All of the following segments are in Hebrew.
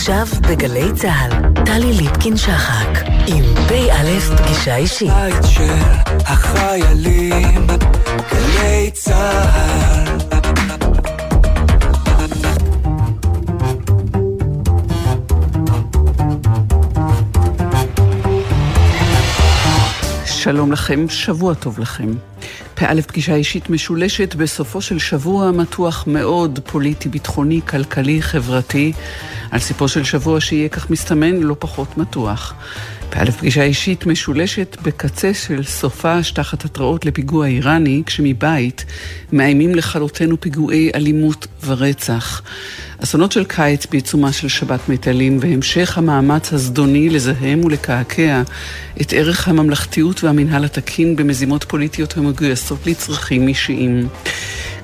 עכשיו בגלי צה"ל, טלי ליפקין-שחק, עם פ"א פגישה אישית. בית של החיילים, גלי צה"ל. שלום לכם, שבוע טוב לכם. פא' פגישה אישית משולשת בסופו של שבוע מתוח מאוד, פוליטי, ביטחוני, כלכלי, חברתי, על סיפו של שבוע שיהיה כך מסתמן לא פחות מתוח. פא' פגישה אישית משולשת בקצה של סופש תחת התראות לפיגוע איראני, כשמבית מאיימים לכלותנו פיגועי אלימות ורצח. אסונות של קיץ בעיצומה של שבת מטיילים והמשך המאמץ הזדוני לזהם ולקעקע את ערך הממלכתיות והמנהל התקין במזימות פוליטיות המגויסות לצרכים אישיים.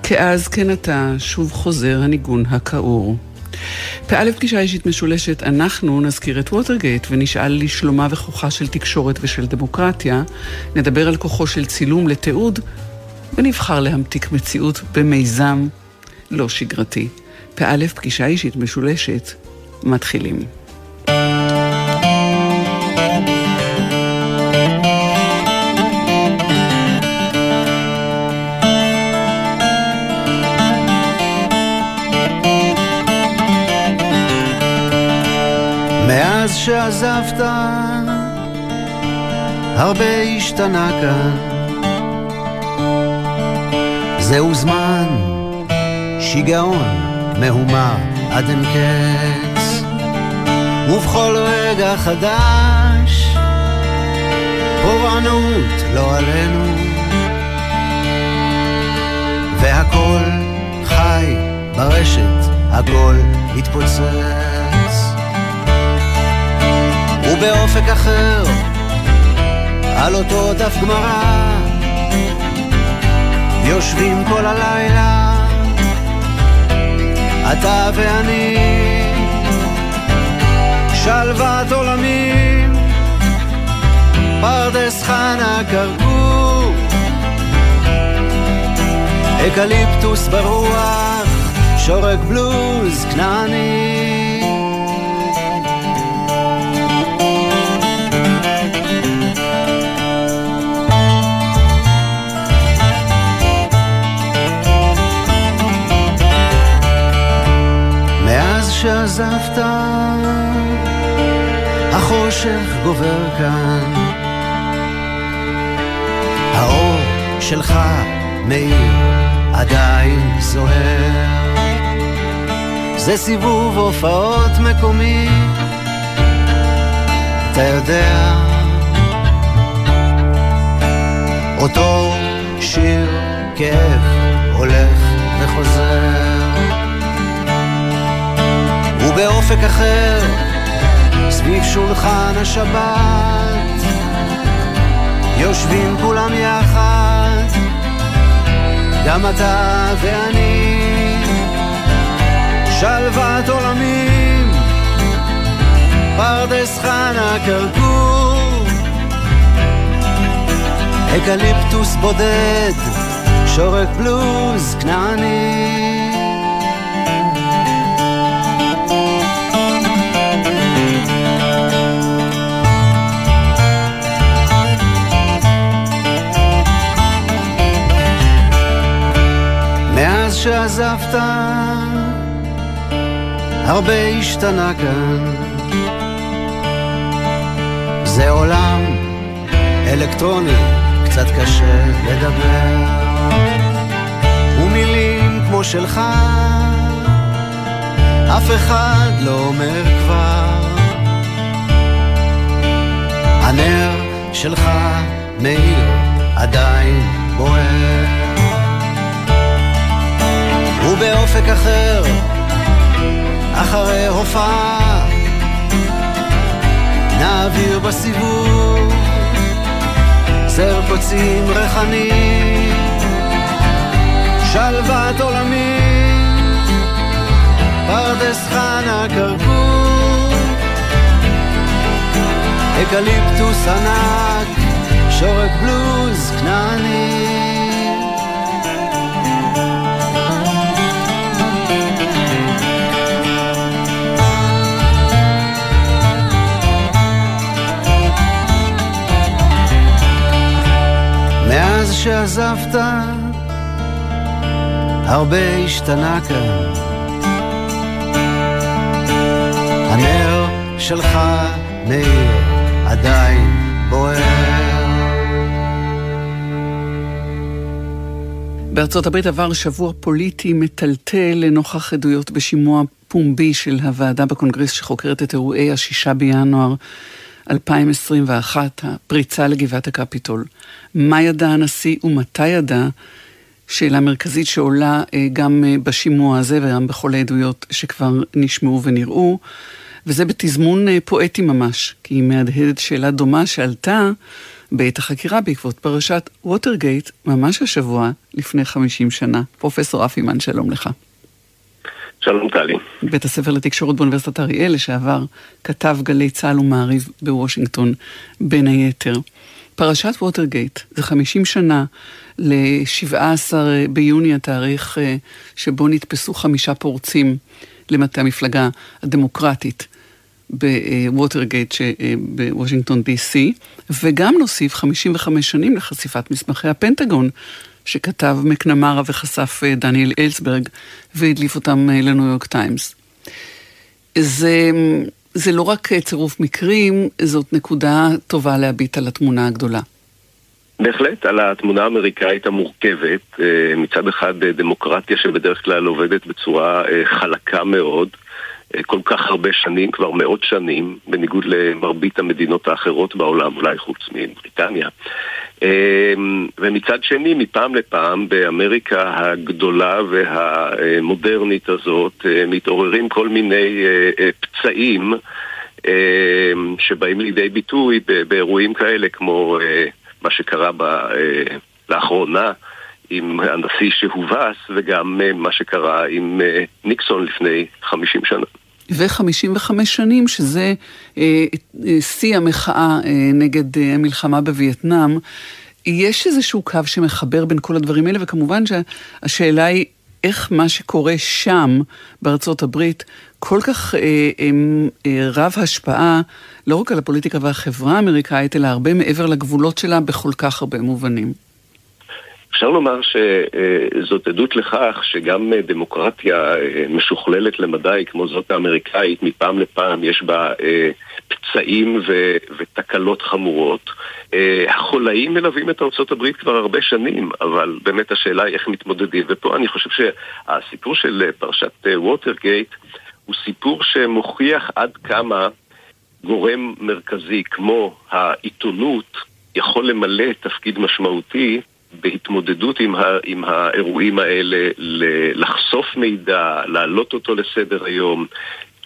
כאז כן עתה שוב חוזר הניגון הכעור. פא' פגישה אישית משולשת, אנחנו נזכיר את ווטרגייט ונשאל לשלומה וכוחה של תקשורת ושל דמוקרטיה, נדבר על כוחו של צילום לתיעוד ונבחר להמתיק מציאות במיזם לא שגרתי. פא' פגישה אישית משולשת, מתחילים. שעזבת, הרבה השתנה כאן. זהו זמן, שיגעון, מהומה עד אין קץ. ובכל רגע חדש, פורענות לא עלינו. והכל חי ברשת, הכל מתפוצץ. ובאופק אחר, על אותו דף גמרא, יושבים כל הלילה, אתה ואני, שלוות עולמים, פרדס חנה כרכור, אקליפטוס ברוח, שורק בלוז כנעני. שעזבת, החושך גובר כאן. האור שלך מאיר עדיין זוהר. זה סיבוב הופעות מקומי, אתה יודע. אותו שיר כאב הולך וחוזר. ובאופק אחר, סביב שולחן השבת, יושבים כולם יחד, גם אתה ואני, שלוות עולמים, פרדס חנה כרכור, אקליפטוס בודד, שורק בלוז כנעני. שעזבת, הרבה השתנה כאן. זה עולם אלקטרוני, קצת קשה לדבר. ומילים כמו שלך, אף אחד לא אומר כבר. הנר שלך מאיר עדיין בוער. ובאופק אחר, אחרי הופעה, נעביר בסיבוב זר קוצים ריחני, שלוות עולמי, פרדס חנה כרכור, אקליפטוס ענק, שורק בלוז כנעני. עזבת, הרבה השתנה כאן. הנר שלך מאיר עדיין בוער. בארצות הברית עבר שבוע פוליטי מטלטל לנוכח עדויות בשימוע פומבי של הוועדה בקונגרס שחוקרת את אירועי השישה בינואר 2021, הפריצה לגבעת הקפיטול. מה ידע הנשיא ומתי ידע? שאלה מרכזית שעולה אה, גם אה, בשימוע הזה וגם בכל העדויות שכבר נשמעו ונראו, וזה בתזמון אה, פואטי ממש, כי היא מהדהדת שאלה דומה שעלתה בעת החקירה בעקבות פרשת ווטרגייט, ממש השבוע לפני 50 שנה. פרופסור רפי מן, שלום לך. שלום טלי. בית הספר לתקשורת באוניברסיטת אריאל, לשעבר כתב גלי צה"ל ומעריב בוושינגטון, בין היתר. פרשת ווטרגייט זה 50 שנה ל-17 ביוני התאריך אה, שבו נתפסו חמישה פורצים למטה המפלגה הדמוקרטית בווטרגייט בוושינגטון די.סי, וגם נוסיף 55 שנים לחשיפת מסמכי הפנטגון שכתב מקנמרה וחשף אה, דניאל אלסברג והדליף אותם אה, לניו יורק טיימס. זה, זה לא רק אה, צירוף מקרים, זאת נקודה טובה להביט על התמונה הגדולה. בהחלט, על התמונה האמריקאית המורכבת, מצד אחד דמוקרטיה שבדרך כלל עובדת בצורה חלקה מאוד, כל כך הרבה שנים, כבר מאות שנים, בניגוד למרבית המדינות האחרות בעולם, אולי חוץ מבריטניה. אמ, ומצד שני, מפעם לפעם, באמריקה הגדולה והמודרנית הזאת, אה, מתעוררים כל מיני אה, אה, פצעים אמ, שבאים לידי ביטוי באירועים כאלה, כמו מה שקרה ב... לאחרונה עם הנשיא שהובס, וגם מה שקרה עם ניקסון לפני 50 שנה. ו-55 שנים, שזה אה, אה, שיא המחאה אה, נגד אה, המלחמה בווייטנאם. יש איזשהו קו שמחבר בין כל הדברים האלה, וכמובן שהשאלה היא איך מה שקורה שם, בארצות הברית, כל כך אה, אה, אה, רב השפעה, לא רק על הפוליטיקה והחברה האמריקאית, אלא הרבה מעבר לגבולות שלה בכל כך הרבה מובנים. אפשר לומר שזאת עדות לכך שגם דמוקרטיה אה, משוכללת למדי כמו זאת האמריקאית, מפעם לפעם יש בה אה, פצעים ו- ותקלות חמורות. אה, החולאים מלווים את ארה"ב כבר הרבה שנים, אבל באמת השאלה היא איך מתמודדים. ופה אני חושב שהסיפור של פרשת ווטרגייט הוא סיפור שמוכיח עד כמה גורם מרכזי כמו העיתונות יכול למלא תפקיד משמעותי בהתמודדות עם, ה, עם האירועים האלה, לחשוף מידע, להעלות אותו לסדר היום,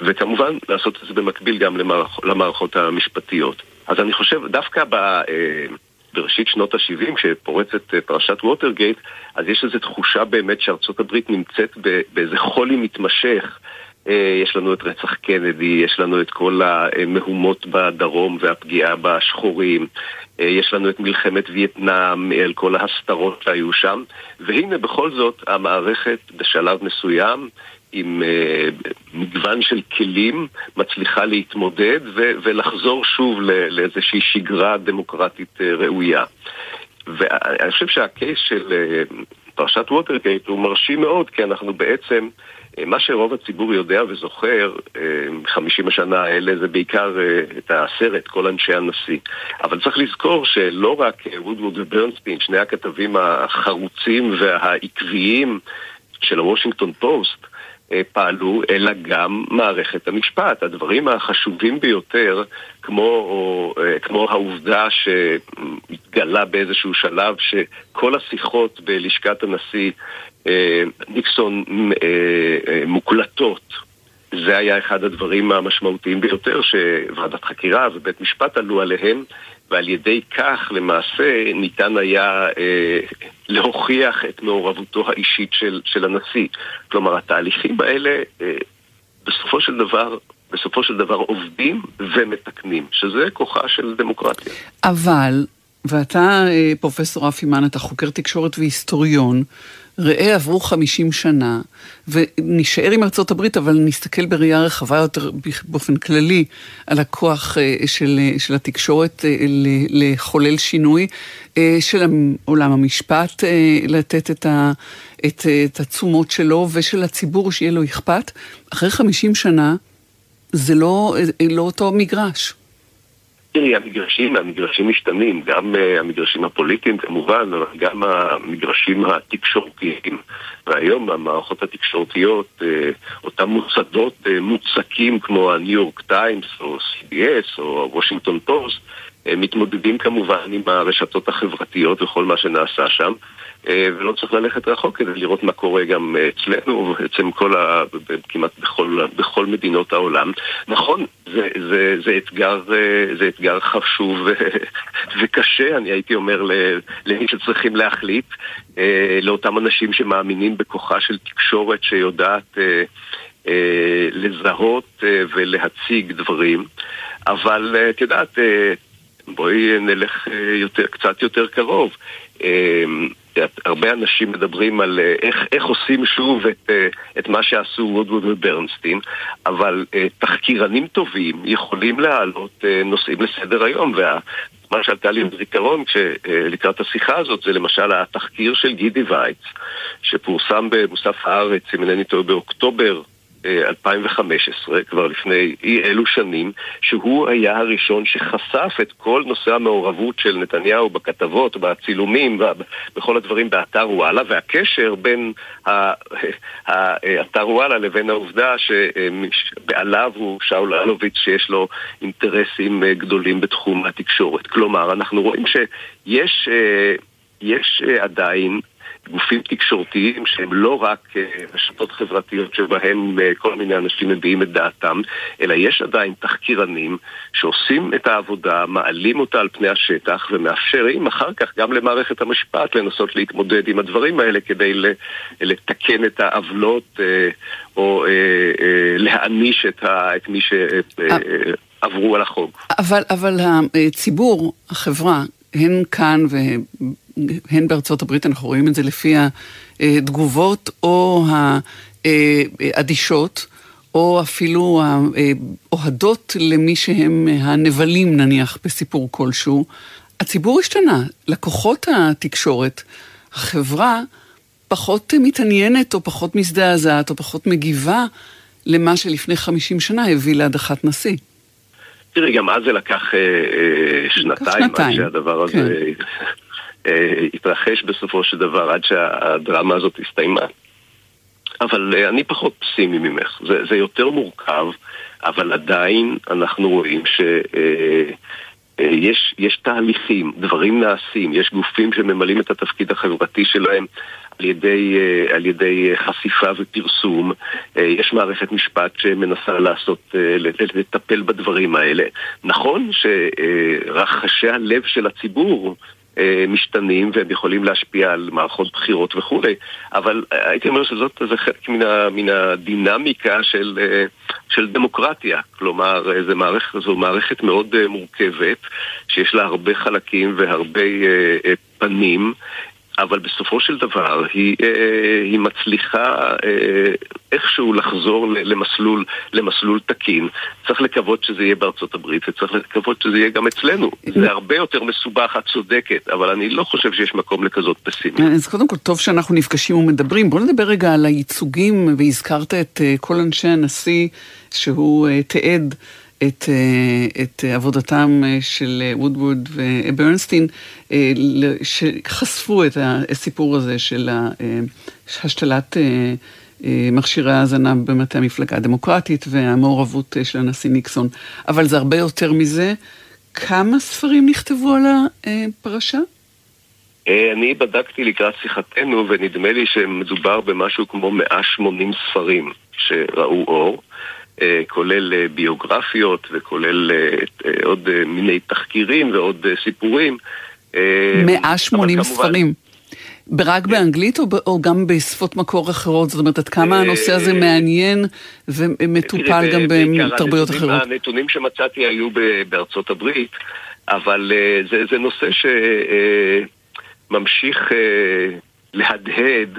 וכמובן לעשות את זה במקביל גם למערכ, למערכות המשפטיות. אז אני חושב, דווקא ב... אה, בראשית שנות ה-70, כשפורצת אה, פרשת ווטרגייט, אז יש איזו תחושה באמת שארצות הברית נמצאת באיזה חולי מתמשך. אה, יש לנו את רצח קנדי, יש לנו את כל המהומות בדרום והפגיעה בשחורים, יש לנו את מלחמת וייטנאם, על כל ההסתרות שהיו שם, והנה בכל זאת המערכת בשלב מסוים עם uh, מגוון של כלים מצליחה להתמודד ו- ולחזור שוב לאיזושהי שגרה דמוקרטית ראויה. ואני חושב שהקייס של פרשת ווטרגייט הוא מרשים מאוד, כי אנחנו בעצם אה, מה שרוב הציבור יודע וזוכר, 50 אה, השנה האלה, זה בעיקר אה, את הסרט, כל אנשי הנשיא. אבל צריך לזכור שלא רק וודוורד וברנסטין, שני הכתבים החרוצים והעקביים של הוושינגטון פוסט, פעלו, אלא גם מערכת המשפט. הדברים החשובים ביותר, כמו, כמו העובדה שהתגלה באיזשהו שלב שכל השיחות בלשכת הנשיא אה, ניקסון אה, אה, מוקלטות. זה היה אחד הדברים המשמעותיים ביותר שוועדת חקירה ובית משפט עלו עליהם, ועל ידי כך למעשה ניתן היה אה, להוכיח את מעורבותו האישית של, של הנשיא. כלומר, התהליכים האלה אה, בסופו של דבר בסופו של דבר עובדים ומתקנים, שזה כוחה של דמוקרטיה. אבל ואתה, פרופסור רפי מן, אתה חוקר תקשורת והיסטוריון. ראה עברו 50 שנה, ונשאר עם ארצות הברית, אבל נסתכל בראייה רחבה יותר באופן כללי על הכוח של, של התקשורת לחולל שינוי, של עולם המשפט לתת את, ה, את, את התשומות שלו, ושל הציבור שיהיה לו אכפת. אחרי 50 שנה זה לא, לא אותו מגרש. תראי, המגרשים, המגרשים משתנים, גם אה, המגרשים הפוליטיים כמובן, אבל גם המגרשים התקשורתיים. והיום המערכות התקשורתיות, אה, אותם מוסדות אה, מוצקים כמו הניו יורק טיימס או CBS או הוושינגטון פוסט, מתמודדים כמובן עם הרשתות החברתיות וכל מה שנעשה שם. אה, ולא צריך ללכת רחוק כדי לראות מה קורה גם אה, אצלנו, ובעצם כל ה... כמעט בכל, בכל מדינות העולם. נכון, זה, זה, זה, אתגר, אה, זה אתגר חשוב וקשה, אני הייתי אומר למי שצריכים להחליט, לאותם אנשים שמאמינים בכוחה של תקשורת שיודעת לזהות ולהציג דברים, אבל את יודעת, בואי נלך יותר, קצת יותר קרוב. הרבה אנשים מדברים על אה, איך, איך עושים שוב את, אה, את מה שעשו וודווד וברנסטין, אבל תחקירנים טובים יכולים להעלות נושאים לסדר היום, ומה שעלתה לי בזיכרון לקראת השיחה הזאת זה למשל התחקיר של גידי וייץ, שפורסם במוסף הארץ, אם אינני טועה, באוקטובר 2015, כבר לפני אי אלו שנים, שהוא היה הראשון שחשף את כל נושא המעורבות של נתניהו בכתבות, בצילומים, בכל הדברים באתר וואלה, והקשר בין האתר וואלה לבין העובדה שבעליו הוא שאול אלוביץ' שיש לו אינטרסים גדולים בתחום התקשורת. כלומר, אנחנו רואים שיש יש עדיין גופים תקשורתיים שהם לא רק אה, רשתות חברתיות שבהם אה, כל מיני אנשים מביעים את דעתם, אלא יש עדיין תחקירנים שעושים את העבודה, מעלים אותה על פני השטח ומאפשרים אחר כך גם למערכת המשפט לנסות להתמודד עם הדברים האלה כדי לתקן את העוולות אה, או להעניש את מי שעברו על החוק. אבל, אבל הציבור, החברה, הן כאן הן בארצות הברית, אנחנו רואים את זה לפי התגובות או האדישות, או אפילו האוהדות למי שהם הנבלים נניח בסיפור כלשהו. הציבור השתנה, לקוחות התקשורת, החברה פחות מתעניינת או פחות מזדעזעת או פחות מגיבה למה שלפני 50 שנה הביא להדחת נשיא. תראי, גם אז זה לקח אה, אה, שנתיים, שנתיים עד שהדבר הזה... כן. אה, התרחש בסופו של דבר עד שהדרמה הזאת הסתיימה. אבל אה, אני פחות פסימי ממך, זה, זה יותר מורכב, אבל עדיין אנחנו רואים ש... אה, יש, יש תהליכים, דברים נעשים, יש גופים שממלאים את התפקיד החברתי שלהם על ידי, על ידי חשיפה ופרסום, יש מערכת משפט שמנסה לעשות, לטפל בדברים האלה. נכון שרחשי הלב של הציבור משתנים והם יכולים להשפיע על מערכות בחירות וכולי, אבל אה, הייתי אומר שזאת זה חלק מן, ה, מן הדינמיקה של, אה, של דמוקרטיה. כלומר, זו מערכת, זו מערכת מאוד מורכבת, שיש לה הרבה חלקים והרבה פנים, אבל בסופו של דבר היא, אה, היא מצליחה אה, איכשהו לחזור למסלול, למסלול תקין. צריך לקוות שזה יהיה בארצות הברית וצריך לקוות שזה יהיה גם אצלנו. זה הרבה יותר מסובך, את צודקת, אבל אני לא חושב שיש מקום לכזאת פסימית. אז קודם כל, טוב שאנחנו נפגשים ומדברים. בוא נדבר רגע על הייצוגים, והזכרת את אה, כל אנשי הנשיא שהוא תיעד. את, אה, את עבודתם אה, של וודווד וברנסטין, אה, שחשפו את הסיפור הזה של השתלת מכשירי ההאזנה במטה המפלגה הדמוקרטית והמעורבות של הנשיא ניקסון. אבל זה הרבה יותר מזה. כמה ספרים נכתבו על הפרשה? אני בדקתי לקראת שיחתנו, ונדמה לי שמדובר במשהו כמו 180 ספרים שראו אור. אה, כולל אה, ביוגרפיות וכולל אה, עוד מיני תחקירים ועוד סיפורים. 180 ספרים. רק באנגלית או, או גם בשפות מקור אחרות? זאת אומרת, עד כמה הנושא הזה מעניין ומטופל גם בתרבויות אחרות? הנתונים שמצאתי היו בארצות הברית. אבל זה, זה נושא שממשיך להדהד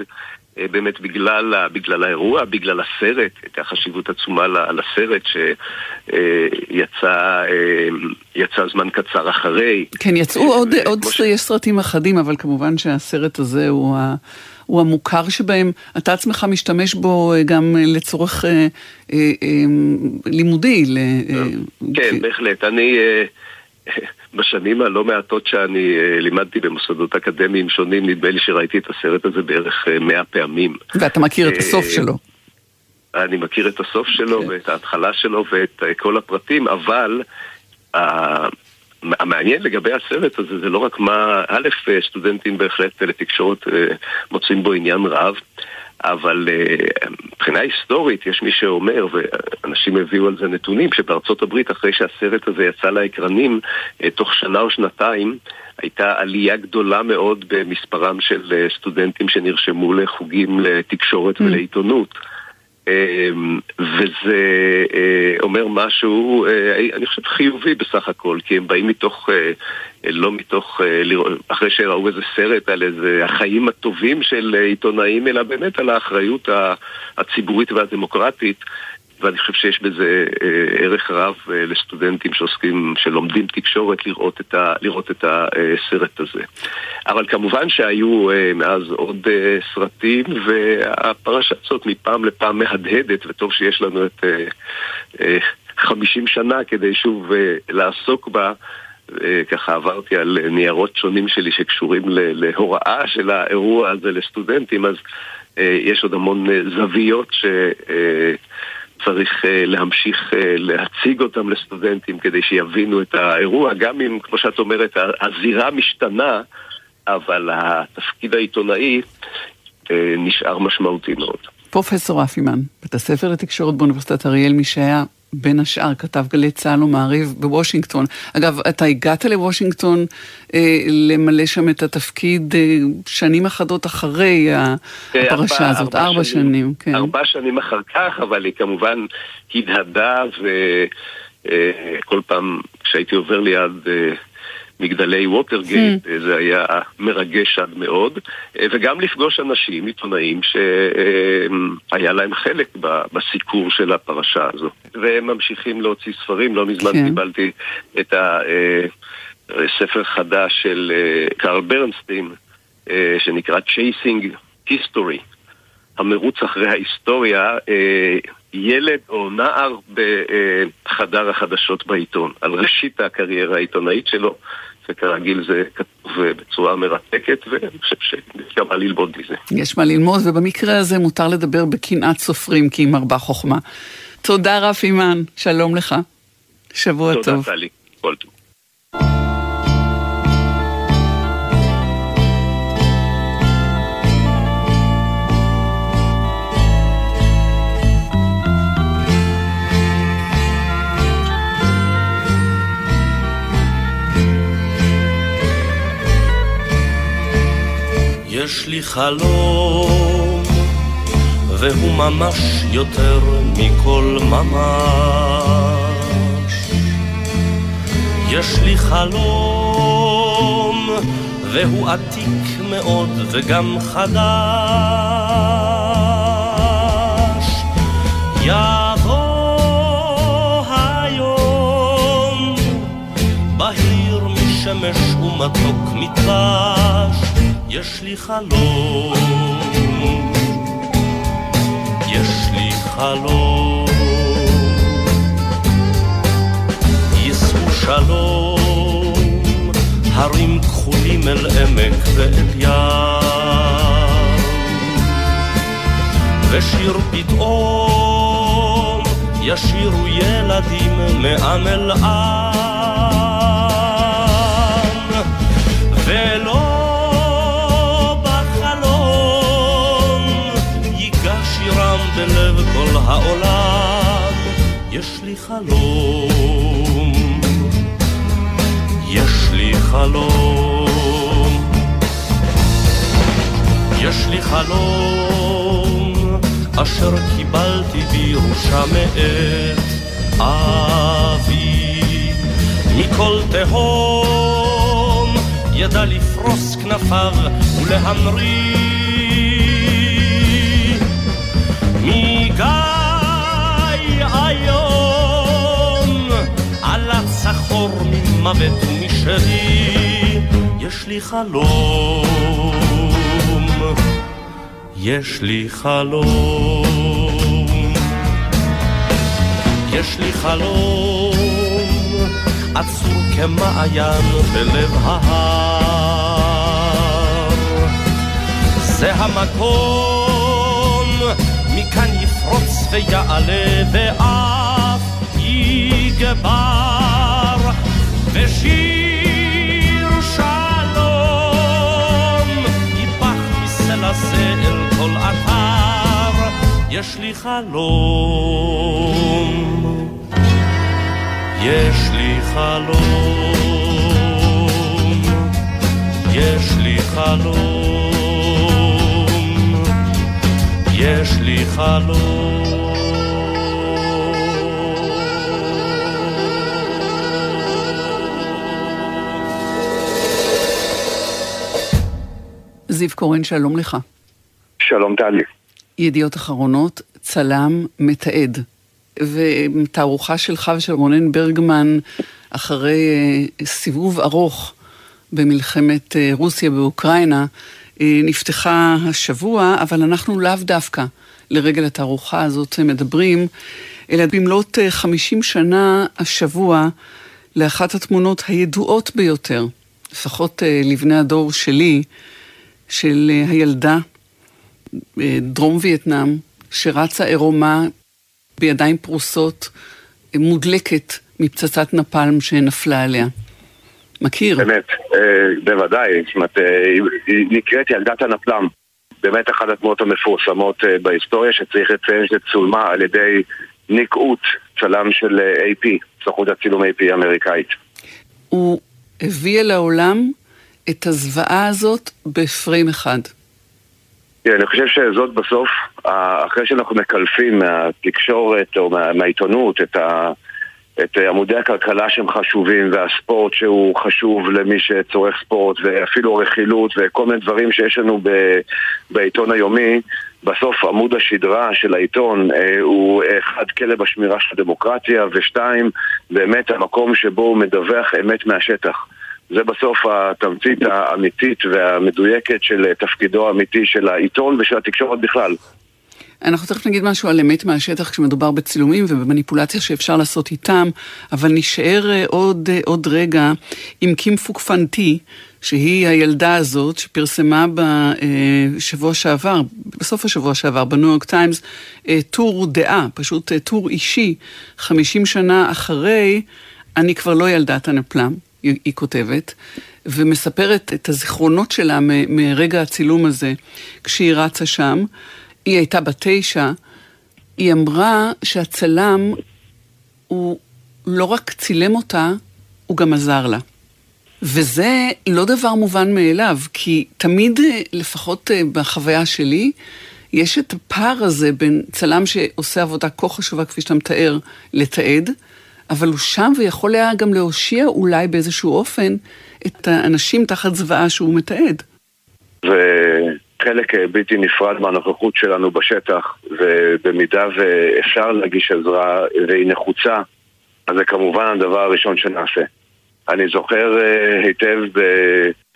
באמת בגלל, בגלל האירוע, בגלל הסרט, הייתה חשיבות עצומה לסרט שיצא אה, זמן קצר אחרי. כן, יצאו עוד, עוד ש... יש סרטים אחדים, אבל כמובן שהסרט הזה הוא, ה, הוא המוכר שבהם. אתה עצמך משתמש בו אה, גם לצורך אה, אה, לימודי. כן, בהחלט. אני... בשנים הלא מעטות שאני uh, לימדתי במוסדות אקדמיים שונים, נדמה לי שראיתי את הסרט הזה בערך uh, מאה פעמים. ואתה מכיר את הסוף uh, שלו. אני מכיר את הסוף שלו כן. ואת ההתחלה שלו ואת כל הפרטים, אבל המעניין לגבי הסרט הזה זה לא רק מה, א', סטודנטים בהחלט לתקשורת מוצאים בו עניין רב. אבל uh, מבחינה היסטורית יש מי שאומר, ואנשים הביאו על זה נתונים, שבארצות הברית אחרי שהסרט הזה יצא לאקרנים, uh, תוך שנה או שנתיים הייתה עלייה גדולה מאוד במספרם של uh, סטודנטים שנרשמו לחוגים לתקשורת mm. ולעיתונות. אמ, וזה אה, אומר משהו, אה, אני חושב חיובי בסך הכל, כי הם באים מתוך, אה, לא מתוך, אחרי שראו איזה סרט על איזה החיים הטובים של עיתונאים, אלא באמת על האחריות הציבורית והדמוקרטית ואני חושב שיש בזה אה, ערך רב אה, לסטודנטים שעוסקים, שלומדים תקשורת, לראות את, ה, לראות את הסרט הזה. אבל כמובן שהיו אה, מאז עוד סרטים, והפרשה הזאת מפעם לפעם מהדהדת, וטוב שיש לנו את 50 שנה כדי שוב לעסוק בה. ככה עברתי על ניירות שונים שלי שקשורים להוראה של האירוע הזה לסטודנטים, אז יש עוד המון זוויות ש... צריך uh, להמשיך uh, להציג אותם לסטודנטים כדי שיבינו את האירוע, גם אם, כמו שאת אומרת, הזירה משתנה, אבל התפקיד העיתונאי uh, נשאר משמעותי מאוד. פרופסור אפימן, בית הספר לתקשורת באוניברסיטת אריאל, מי שהיה בין השאר כתב גלי צה"ל ומעריב בוושינגטון. אגב, אתה הגעת לוושינגטון אה, למלא שם את התפקיד אה, שנים אחדות אחרי כן, הפרשה ארבע, הזאת, ארבע, ארבע שנים, שנים, כן. ארבע שנים אחר כך, אבל היא כמובן הדהדה, וכל אה, פעם כשהייתי עובר ליד... אה, מגדלי ווטרגייט, mm. זה היה מרגש עד מאוד, אה, וגם לפגוש אנשים, עיתונאים, שהיה להם חלק בסיקור של הפרשה הזו. והם ממשיכים להוציא ספרים, לא מזמן כן. קיבלתי את הספר אה, חדש של קארל ברנסטין, שנקרא Chasing History, המרוץ אחרי ההיסטוריה. ילד או נער בחדר החדשות בעיתון, על ראשית הקריירה העיתונאית שלו, וכרגיל זה כתוב בצורה מרתקת, ואני חושב שיש גם מה ללמוד מזה. יש מה ללמוד, ובמקרה הזה מותר לדבר בקנאת סופרים, כי היא מרבה חוכמה. תודה רפי מן, שלום לך. שבוע תודה, טוב. תודה, טלי. כל טוב. יש לי חלום, והוא ממש יותר מכל ממש. יש לי חלום, והוא עתיק מאוד וגם חדש. יבוא היום, בהיר משמש ומתוק מדבש. יש לי חלום, יש לי חלום, יישאו שלום, הרים כחולים אל עמק ואל ים, ושיר פתאום ישירו ילדים מעם אל עם, בלב כל העולם, יש לי חלום, יש לי חלום, יש לי חלום, אשר קיבלתי בירושה מאת אבי, מכל תהום ידע לפרוס כנפיו ולהמריא ממוות ומשרי יש לי חלום יש לי חלום. יש לי חלום עצור כמעיין בלב ההר. זה המקום מכאן יפרוץ ויעלה ואף יגבר ושיר שלום. ייפח מסלע זה אל כל אתר יש לי חלום. יש לי חלום. יש לי חלום. יש לי חלום זיו קורן, שלום לך. שלום טלי. ידיעות אחרונות, צלם, מתעד. ותערוכה שלך ושל רונן ברגמן אחרי אה, סיבוב ארוך במלחמת אה, רוסיה באוקראינה, אה, נפתחה השבוע, אבל אנחנו לאו דווקא לרגל התערוכה הזאת מדברים, אלא במלאת 50 שנה השבוע לאחת התמונות הידועות ביותר, לפחות לבני הדור שלי, של הילדה דרום וייטנאם, שרצה עירומה בידיים פרוסות, מודלקת מפצצת נפלם שנפלה עליה. מכיר? באמת, אה, בוודאי, זאת אומרת, אה, היא נקראת ילדת הנפלם. באמת אחת התמונות המפורסמות אה, בהיסטוריה שצריך לציין שצולמה על ידי ניק אוט, צלם של AP, סוכנות הצילום AP האמריקאית. הוא הביא אל העולם את הזוועה הזאת בפריים אחד. כן, אני חושב שזאת בסוף, אחרי שאנחנו מקלפים מהתקשורת או מה, מהעיתונות את, ה, את עמודי הכלכלה שהם חשובים והספורט שהוא חשוב למי שצורך ספורט ואפילו רכילות וכל מיני דברים שיש לנו ב, בעיתון היומי בסוף עמוד השדרה של העיתון אה, הוא אחד כלב השמירה של הדמוקרטיה ושתיים באמת המקום שבו הוא מדווח אמת מהשטח זה בסוף התמצית האמיתית והמדויקת של תפקידו האמיתי של העיתון ושל התקשורת בכלל. אנחנו תכף נגיד משהו על אמת מהשטח כשמדובר בצילומים ובמניפולציה שאפשר לעשות איתם, אבל נשאר אה, עוד, אה, עוד רגע עם קים פוקפנטי, שהיא הילדה הזאת שפרסמה בשבוע אה, שעבר, בסוף השבוע שעבר, בניו יורק טיימס, טור דעה, פשוט טור אישי, 50 שנה אחרי, אני כבר לא ילדת הנפלם. היא, היא כותבת, ומספרת את הזיכרונות שלה מ, מרגע הצילום הזה, כשהיא רצה שם. היא הייתה בת תשע, היא אמרה שהצלם הוא לא רק צילם אותה, הוא גם עזר לה. וזה לא דבר מובן מאליו, כי תמיד, לפחות אה, בחוויה שלי, יש את הפער הזה בין צלם שעושה עבודה כה חשובה, כפי שאתה מתאר, לתעד, אבל הוא שם ויכול היה גם להושיע אולי באיזשהו אופן את האנשים תחת זוועה שהוא מתעד. וחלק בלתי נפרד מהנוכחות שלנו בשטח, ובמידה ואפשר להגיש עזרה והיא נחוצה, אז זה כמובן הדבר הראשון שנעשה. אני זוכר אה, היטב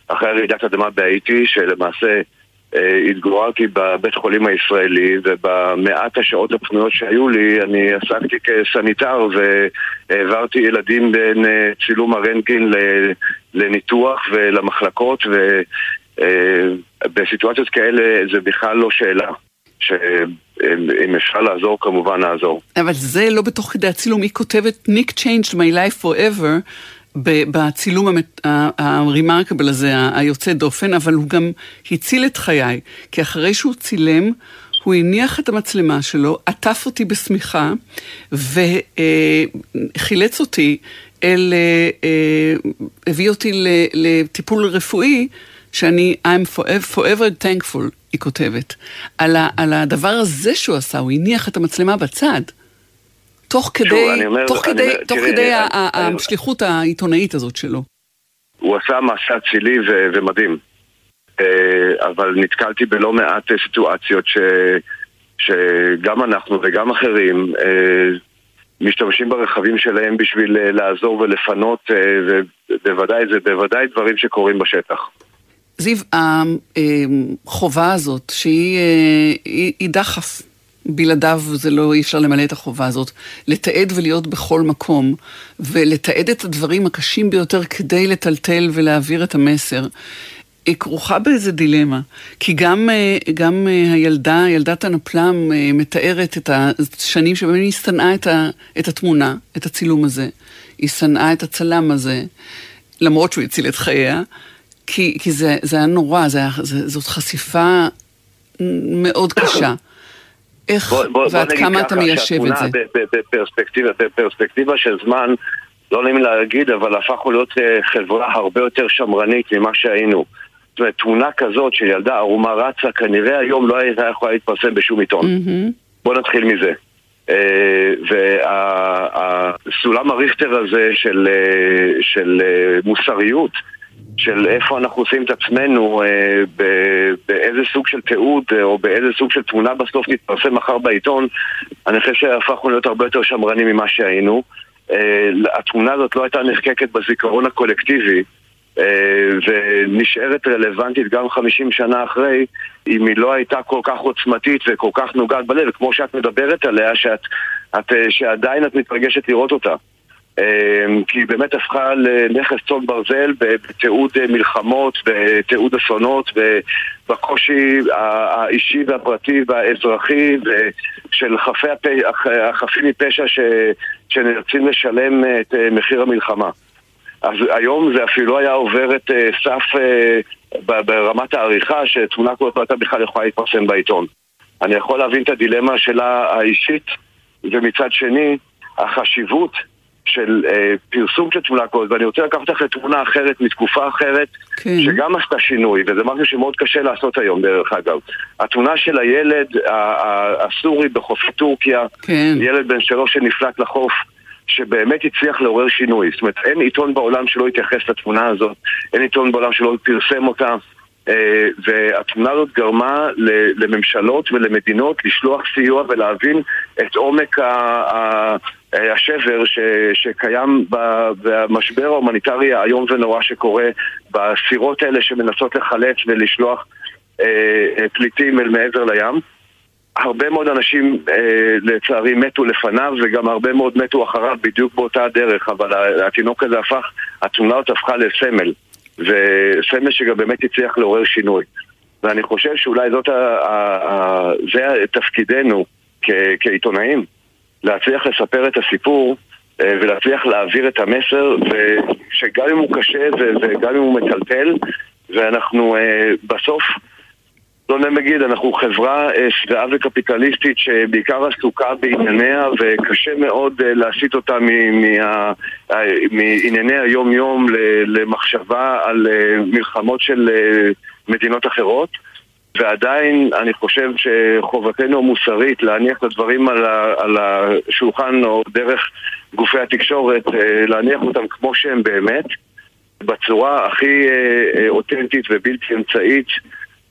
אחרי רעידת אדמה בהאיטי, שלמעשה אה, התגוררתי בבית חולים הישראלי ובמעט השעות הפנויות שהיו לי אני עסקתי כסניטר והעברתי ילדים בין אה, צילום הרנטגן לניתוח ולמחלקות ובסיטואציות אה, כאלה זה בכלל לא שאלה שאם אפשר לעזור כמובן נעזור. אבל זה לא בתוך כדי הצילום, היא כותבת Nick changed my life forever בצילום הרימרקבל הזה, היוצא דופן, אבל הוא גם הציל את חיי. כי אחרי שהוא צילם, הוא הניח את המצלמה שלו, עטף אותי בשמיכה, וחילץ אותי אל... אה, אה, הביא אותי לטיפול רפואי, שאני I'm forever, forever thankful, היא כותבת. על הדבר הזה שהוא עשה, הוא הניח את המצלמה בצד. תוך כדי, אומר, תוך כדי, אומר, תוך כדי אני, השליחות העיתונאית הזאת שלו. הוא עשה מעשה אצילי ומדהים. אה, אבל נתקלתי בלא מעט אה, סיטואציות ש... שגם אנחנו וגם אחרים אה, משתמשים ברכבים שלהם בשביל לעזור ולפנות, ובוודאי זה בוודאי דברים שקורים בשטח. זיו, החובה הזאת, שהיא היא, היא דחף, בלעדיו זה לא, אי אפשר למלא את החובה הזאת, לתעד ולהיות בכל מקום, ולתעד את הדברים הקשים ביותר כדי לטלטל ולהעביר את המסר. היא כרוכה באיזה דילמה, כי גם, גם הילדה, ילדת הנפלם, מתארת את השנים שבהם היא שנאה את, את התמונה, את הצילום הזה. היא שנאה את הצלם הזה, למרות שהוא הציל את חייה, כי, כי זה, זה היה נורא, זה היה, זה, זאת חשיפה מאוד קשה. איך בוא, בוא, ועד בוא כמה אתה מיישב את זה? בפרספקטיבה, בפרספקטיבה של זמן, לא נעים להגיד, אבל הפכנו להיות חברה הרבה יותר שמרנית ממה שהיינו. זאת אומרת, תמונה כזאת של ילדה ערומה רצה, כנראה היום לא הייתה יכולה להתפרסם בשום עיתון. Mm-hmm. בוא נתחיל מזה. והסולם הריכטר הזה של, של מוסריות, של איפה אנחנו עושים את עצמנו, באיזה סוג של תיעוד או באיזה סוג של תמונה בסוף תתפרסם מחר בעיתון, אני חושב שהפכנו להיות הרבה יותר שמרנים ממה שהיינו. התמונה הזאת לא הייתה נחקקת בזיכרון הקולקטיבי. ונשארת רלוונטית גם 50 שנה אחרי, אם היא לא הייתה כל כך עוצמתית וכל כך נוגעת בלב, כמו שאת מדברת עליה, שאת, את, שעדיין את מתרגשת לראות אותה. כי היא באמת הפכה לנכס צאן ברזל בתיעוד מלחמות, בתיעוד אסונות, בקושי האישי והפרטי והאזרחי של חפי החפים מפשע שנאלצים לשלם את מחיר המלחמה. אז היום זה אפילו לא היה עובר את סף ברמת העריכה שתמונה כזאת לא הייתה בכלל יכולה להתפרסם בעיתון. אני יכול להבין את הדילמה שלה האישית, ומצד שני, החשיבות של uh, פרסום של תמונה כזאת, ואני רוצה לקחת לך לתמונה אחרת מתקופה אחרת, כן. שגם עשתה שינוי, וזה משהו שמאוד קשה לעשות היום דרך אגב. התמונה של הילד הסורי בחופי טורקיה, כן. ילד בן שלוש שנפלט לחוף, שבאמת הצליח לעורר שינוי. זאת אומרת, אין עיתון בעולם שלא התייחס לתמונה הזאת, אין עיתון בעולם שלא פרסם אותה, והתמונה הזאת גרמה לממשלות ולמדינות לשלוח סיוע ולהבין את עומק השבר שקיים במשבר ההומניטרי האיום ונורא שקורה בסירות האלה שמנסות לחלץ ולשלוח פליטים אל מעבר לים. הרבה מאוד אנשים אה, לצערי מתו לפניו וגם הרבה מאוד מתו אחריו בדיוק באותה הדרך אבל התינוק הזה הפך, התמונה הזאת הפכה לסמל וסמל שגם באמת הצליח לעורר שינוי. ואני חושב שאולי זאת ה, ה, ה, זה תפקידנו כ, כעיתונאים להצליח לספר את הסיפור אה, ולהצליח להעביר את המסר ושגם אם הוא קשה וגם אם הוא מטלטל ואנחנו אה, בסוף לא נגיד, אנחנו חברה שבעה וקפיטליסטית שבעיקר עסוקה בענייניה וקשה מאוד להסיט אותה מענייני היום-יום למחשבה על מלחמות של מדינות אחרות. ועדיין אני חושב שחובתנו המוסרית להניח את הדברים על השולחן או דרך גופי התקשורת, להניח אותם כמו שהם באמת בצורה הכי אותנטית ובלתי אמצעית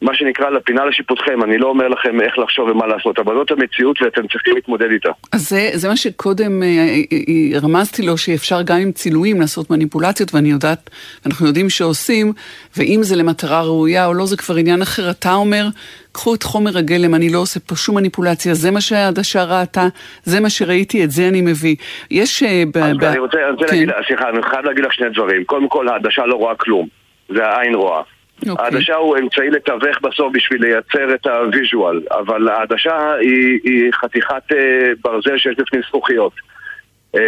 מה שנקרא לפינה לשיפוטכם, אני לא אומר לכם איך לחשוב ומה לעשות, אבל זאת המציאות ואתם צריכים להתמודד איתה. אז זה, זה מה שקודם אה, אה, אה, רמזתי לו, שאפשר גם עם צילומים לעשות מניפולציות, ואני יודעת, אנחנו יודעים שעושים, ואם זה למטרה ראויה או לא, זה כבר עניין אחר. אתה אומר, קחו את חומר הגלם, אני לא עושה פה שום מניפולציה, זה מה שהעדשה ראתה, זה מה שראיתי, את זה אני מביא. יש... ב, אז ב... אני רוצה, אני רוצה כן. להגיד, סליחה, אני חייב להגיד לך שני דברים. קודם כל, העדשה לא רואה כלום, זה העין רואה. Okay. אוקיי. העדשה הוא אמצעי לתווך בסוף בשביל לייצר את הוויז'ואל, אבל העדשה היא, היא חתיכת uh, ברזל שיש בפנים זכוכיות. Uh,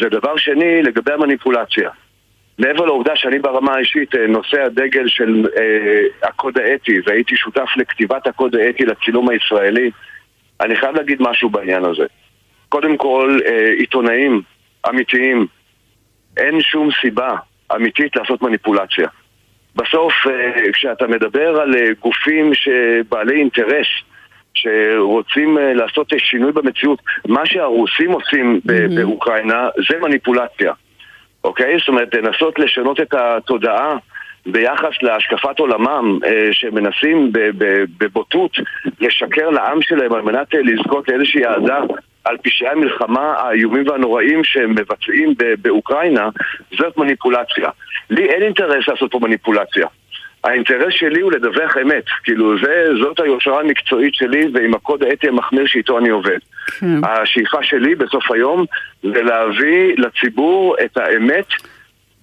ודבר שני, לגבי המניפולציה. מעבר לעובדה שאני ברמה האישית uh, נושא הדגל של uh, הקוד האתי, והייתי שותף לכתיבת הקוד האתי לצילום הישראלי, אני חייב להגיד משהו בעניין הזה. קודם כל, uh, עיתונאים אמיתיים, אין שום סיבה אמיתית לעשות מניפולציה. בסוף, אה, כשאתה מדבר על אה, גופים שבעלי אינטרס, שרוצים אה, לעשות שינוי במציאות, מה שהרוסים עושים mm-hmm. באוקראינה זה מניפולציה. אוקיי? זאת אומרת, לנסות לשנות את התודעה ביחס להשקפת עולמם, שמנסים בבוטות לשקר לעם שלהם על מנת לזכות לאיזושהי אהדה על פשעי המלחמה האיומים והנוראים שהם מבצעים באוקראינה, זאת מניפולציה. לי אין אינטרס לעשות פה מניפולציה. האינטרס שלי הוא לדווח אמת, כאילו זה, זאת היושרה המקצועית שלי ועם הקוד האתי המחמיר שאיתו אני עובד. כן. השאיפה שלי בסוף היום זה להביא לציבור את האמת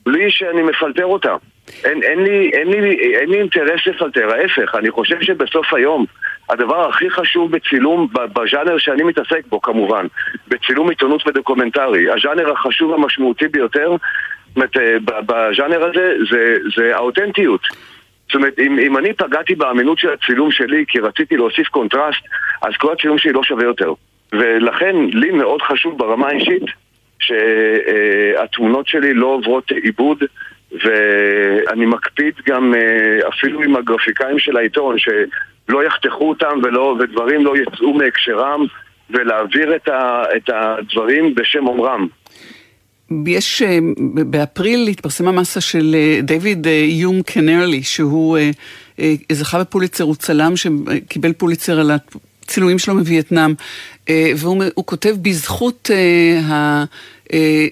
בלי שאני מפלטר אותה. אין, אין, לי, אין, לי, אין לי אינטרס לפלטר, ההפך, אני חושב שבסוף היום הדבר הכי חשוב בצילום, בז'אנר שאני מתעסק בו כמובן, בצילום עיתונות ודוקומנטרי, הז'אנר החשוב המשמעותי ביותר, אומרת, אה, בז'אנר הזה זה, זה האותנטיות. זאת אומרת, אם, אם אני פגעתי באמינות של הצילום שלי כי רציתי להוסיף קונטרסט, אז כל הצילום שלי לא שווה יותר. ולכן לי מאוד חשוב ברמה האישית שהתמונות שלי לא עוברות עיבוד ואני מקפיד גם אה, אפילו עם הגרפיקאים של העיתון שלא יחתכו אותם ולא, ודברים לא יצאו מהקשרם ולהעביר את, ה, את הדברים בשם אומרם. יש, אה, באפריל התפרסמה מסה של אה, דיוויד יום קנרלי, שהוא זכה בפוליצר, הוא צלם שקיבל פוליצר על הצילומים שלו מווייטנאם, והוא כותב בזכות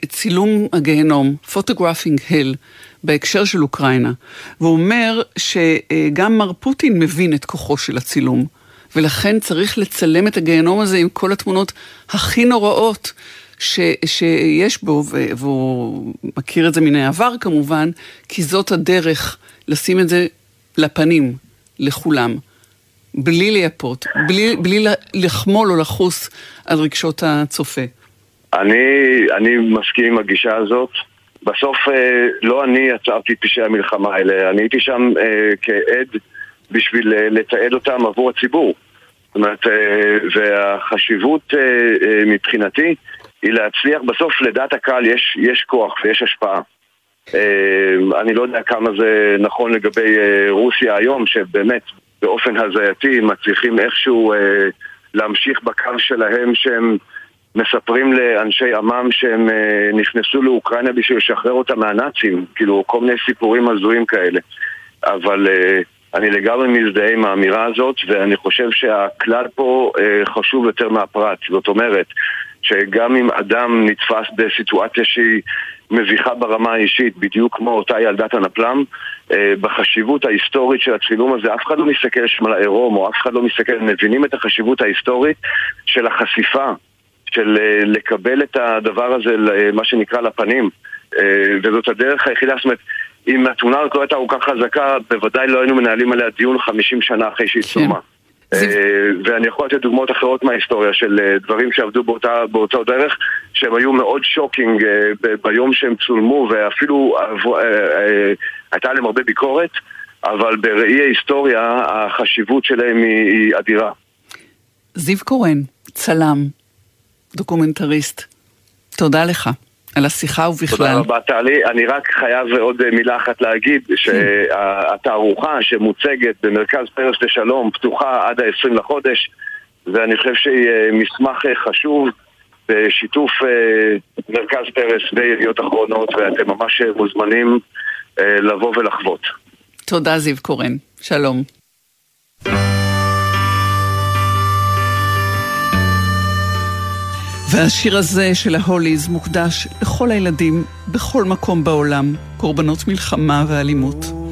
צילום הגיהנום, photographing hell, בהקשר של אוקראינה. והוא אומר שגם מר פוטין מבין את כוחו של הצילום, ולכן צריך לצלם את הגיהנום הזה עם כל התמונות הכי נוראות. ש, שיש בו, והוא מכיר את זה מן העבר כמובן, כי זאת הדרך לשים את זה לפנים, לכולם, בלי לייפות, בלי, בלי לחמול או לחוס על רגשות הצופה. אני, אני מסכים עם הגישה הזאת. בסוף אה, לא אני יצרתי את פשעי המלחמה האלה, אני הייתי שם אה, כעד בשביל אה, לתעד אותם עבור הציבור. זאת אומרת, והחשיבות מבחינתי היא להצליח, בסוף לדעת הקהל יש, יש כוח ויש השפעה. אני לא יודע כמה זה נכון לגבי רוסיה היום, שבאמת באופן הזייתי מצליחים איכשהו להמשיך בקו שלהם שהם מספרים לאנשי עמם שהם אה, נכנסו לאוקראינה בשביל לשחרר אותם מהנאצים, כאילו כל מיני סיפורים הזויים כאלה. אבל אה, אני לגמרי מזדהה עם האמירה הזאת, ואני חושב שהכלל פה אה, חשוב יותר מהפרט. זאת אומרת, שגם אם אדם נתפס בסיטואציה שהיא מביכה ברמה האישית, בדיוק כמו אותה ילדת הנפלם, בחשיבות ההיסטורית של הצילום הזה, אף אחד לא מסתכל שם על העירום, או אף אחד לא מסתכל, מבינים את החשיבות ההיסטורית של החשיפה של אה, לקבל את הדבר הזה, מה שנקרא, לפנים. אה, וזאת הדרך היחידה, זאת אומרת, אם התמונה הזאת לא הייתה כל כך חזקה, בוודאי לא היינו מנהלים עליה דיון 50 שנה אחרי שהיא צולמה. כן. אה, ואני יכול לתת דוגמאות אחרות מההיסטוריה של דברים שעבדו באותה, באותה דרך שהם היו מאוד שוקינג ביום שהם צולמו ואפילו הייתה עליהם הרבה ביקורת אבל בראי ההיסטוריה החשיבות שלהם היא אדירה. זיו קורן, צלם, דוקומנטריסט. תודה לך. על השיחה ובכלל. תודה רבה, טלי. אני רק חייב עוד מילה אחת להגיד. שהתערוכה שמוצגת במרכז פרס לשלום פתוחה עד ה-20 לחודש, ואני חושב שהיא אה, מסמך אה, חשוב בשיתוף אה, מרכז פרס וידיעות אחרונות, ואתם ממש מוזמנים לבוא ולחוות. תודה, זיו קורן. שלום. והשיר הזה של ההוליז מוקדש לכל הילדים בכל מקום בעולם, קורבנות מלחמה ואלימות.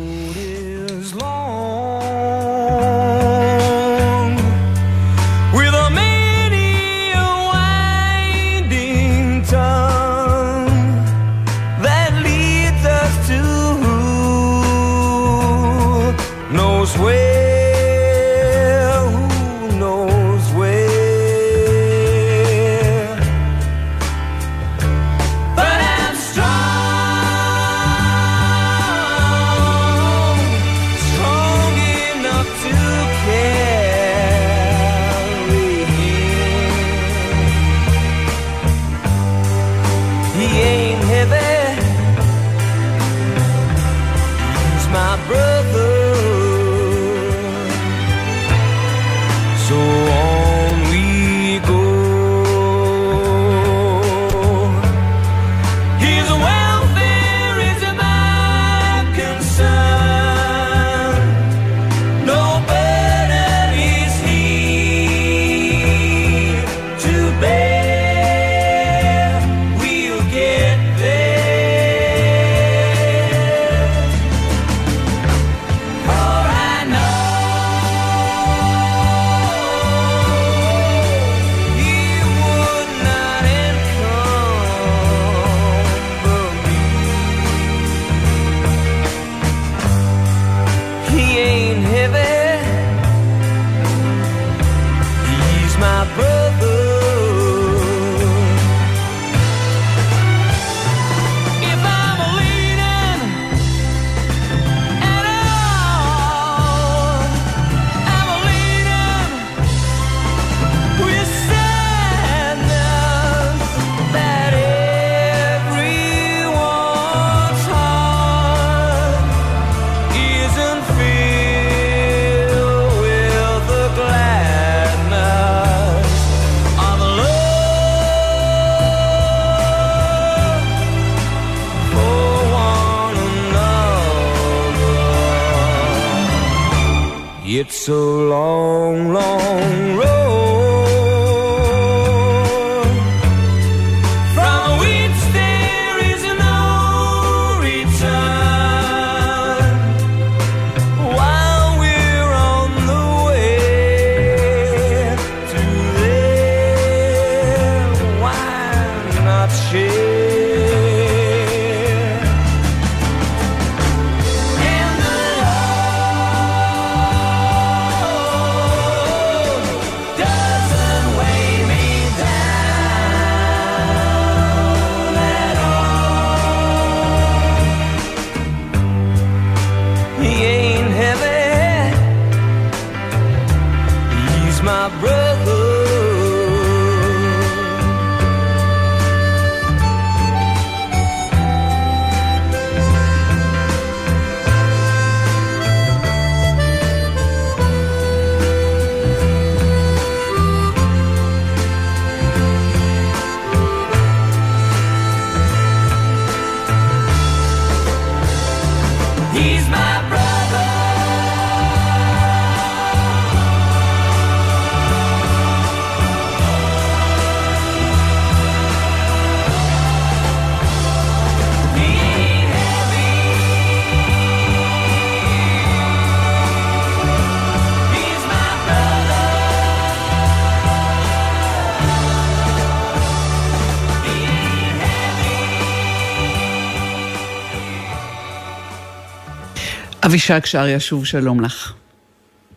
אבישג שריה, שוב שלום לך.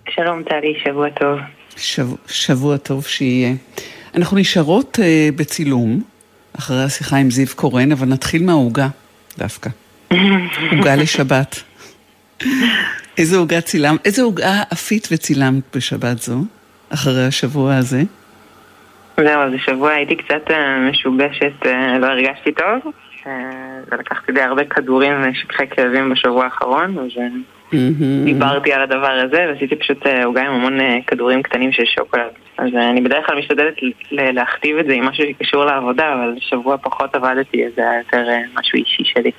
שלום טלי, שבוע טוב. שבוע, שבוע טוב שיהיה. אנחנו נשארות uh, בצילום, אחרי השיחה עם זיו קורן, אבל נתחיל מהעוגה דווקא. עוגה לשבת. איזה עוגה צילמת, איזה עוגה עפית וצילמת בשבת זו, אחרי השבוע הזה? זהו, אז השבוע הייתי קצת אה, משובשת, אה, לא הרגשתי טוב, אה, ולקחתי די הרבה כדורים ושכחי כאבים בשבוע האחרון, אז אה, דיברתי על הדבר הזה, ועשיתי פשוט אה, עוגה עם המון אה, כדורים קטנים של שוקולד. אז אה, אני בדרך כלל משתדלת להכתיב את זה עם משהו שקשור לעבודה, אבל שבוע פחות עבדתי, אז זה היה יותר משהו אישי שלי.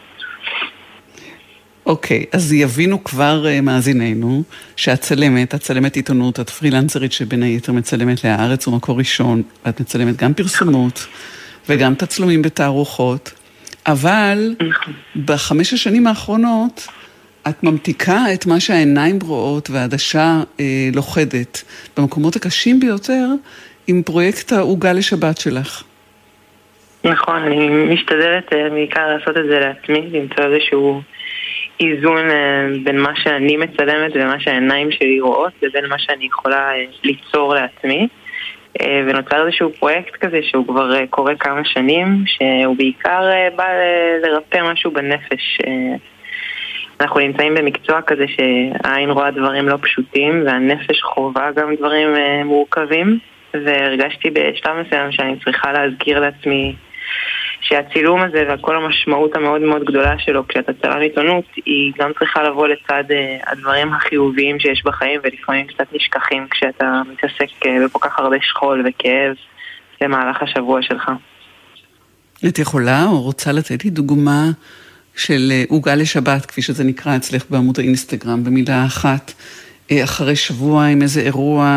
אוקיי, אז יבינו כבר uh, מאזיננו שהצלמת, הצלמת עיתונות, את פרילנסרית שבין היתר מצלמת להארץ ומקור ראשון, ואת מצלמת גם פרסומות וגם תצלומים בתערוכות, אבל בחמש השנים האחרונות את ממתיקה את מה שהעיניים רואות והעדשה אה, לוכדת במקומות הקשים ביותר עם פרויקט העוגה לשבת שלך. נכון, אני משתדלת אה, בעיקר לעשות את זה לעצמי, למצוא איזשהו איזון אה, בין מה שאני מצלמת ומה שהעיניים שלי רואות לבין מה שאני יכולה אה, ליצור לעצמי. אה, ונוצר איזשהו פרויקט כזה שהוא כבר אה, קורה כמה שנים, שהוא בעיקר אה, בא לרפא משהו בנפש. אנחנו נמצאים במקצוע כזה שהעין רואה דברים לא פשוטים והנפש חווה גם דברים אה, מורכבים והרגשתי בשלב מסוים שאני צריכה להזכיר לעצמי שהצילום הזה וכל המשמעות המאוד מאוד גדולה שלו כשאתה צלם עיתונות היא גם צריכה לבוא לצד אה, הדברים החיוביים שיש בחיים ולפעמים קצת נשכחים כשאתה מתעסק אה, בכל כך הרבה שכול וכאב במהלך השבוע שלך. את יכולה או רוצה לתת לי דוגמה של אה, עוגה לשבת, כפי שזה נקרא אצלך בעמוד האינסטגרם, במילה אחת, אה, אחרי שבוע עם איזה אירוע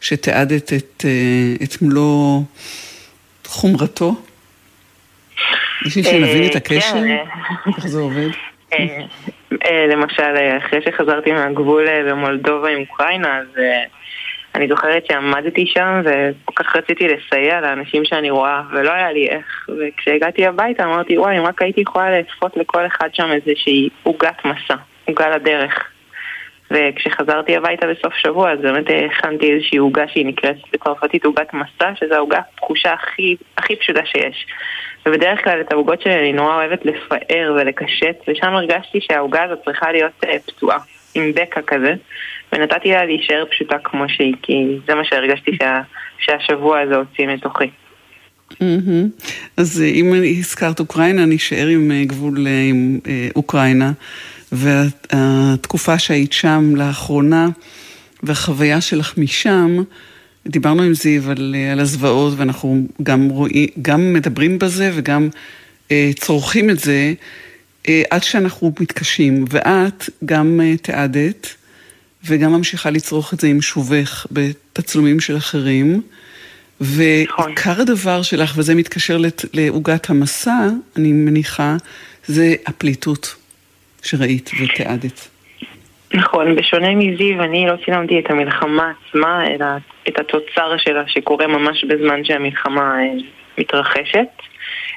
שתיעדת את, אה, את מלוא חומרתו? בשביל שנבין את הקשר? כן. איך זה עובד? למשל, אחרי שחזרתי מהגבול במולדובה עם אוקראינה, אז אני זוכרת שעמדתי שם וכל כך רציתי לסייע לאנשים שאני רואה, ולא היה לי איך. וכשהגעתי הביתה אמרתי, וואי, אם רק הייתי יכולה לאספות לכל אחד שם איזושהי עוגת מסע, עוגה לדרך. וכשחזרתי הביתה בסוף שבוע, אז באמת הכנתי איזושהי עוגה שהיא נקראת בצרפתית עוגת מסע, שזו העוגה התחושה הכי, הכי פשוטה שיש. ובדרך כלל את העוגות שלי אני נורא אוהבת לפאר ולקשט, ושם הרגשתי שהעוגה הזאת צריכה להיות אה, פצועה, עם בקע כזה, ונתתי לה להישאר פשוטה כמו שהיא, כי זה מה שהרגשתי שה, שהשבוע הזה הוציא מתוכי. מהמם. אז אה, אם הזכרת אוקראינה, נשאר עם אה, גבול אה, עם אוקראינה, והתקופה שהיית שם לאחרונה, והחוויה שלך משם, דיברנו עם זיו על, על הזוועות, ואנחנו גם רואים, גם מדברים בזה וגם אה, צורכים את זה, אה, עד שאנחנו מתקשים, ואת גם אה, תיעדת. וגם ממשיכה לצרוך את זה עם שובך בתצלומים של אחרים. ועיקר הדבר שלך, וזה מתקשר לת- לעוגת המסע, אני מניחה, זה הפליטות שראית ותיעדת. נכון, בשונה מזיו, אני לא צילמתי את המלחמה עצמה, אלא את התוצר שלה שקורה ממש בזמן שהמלחמה אה, מתרחשת.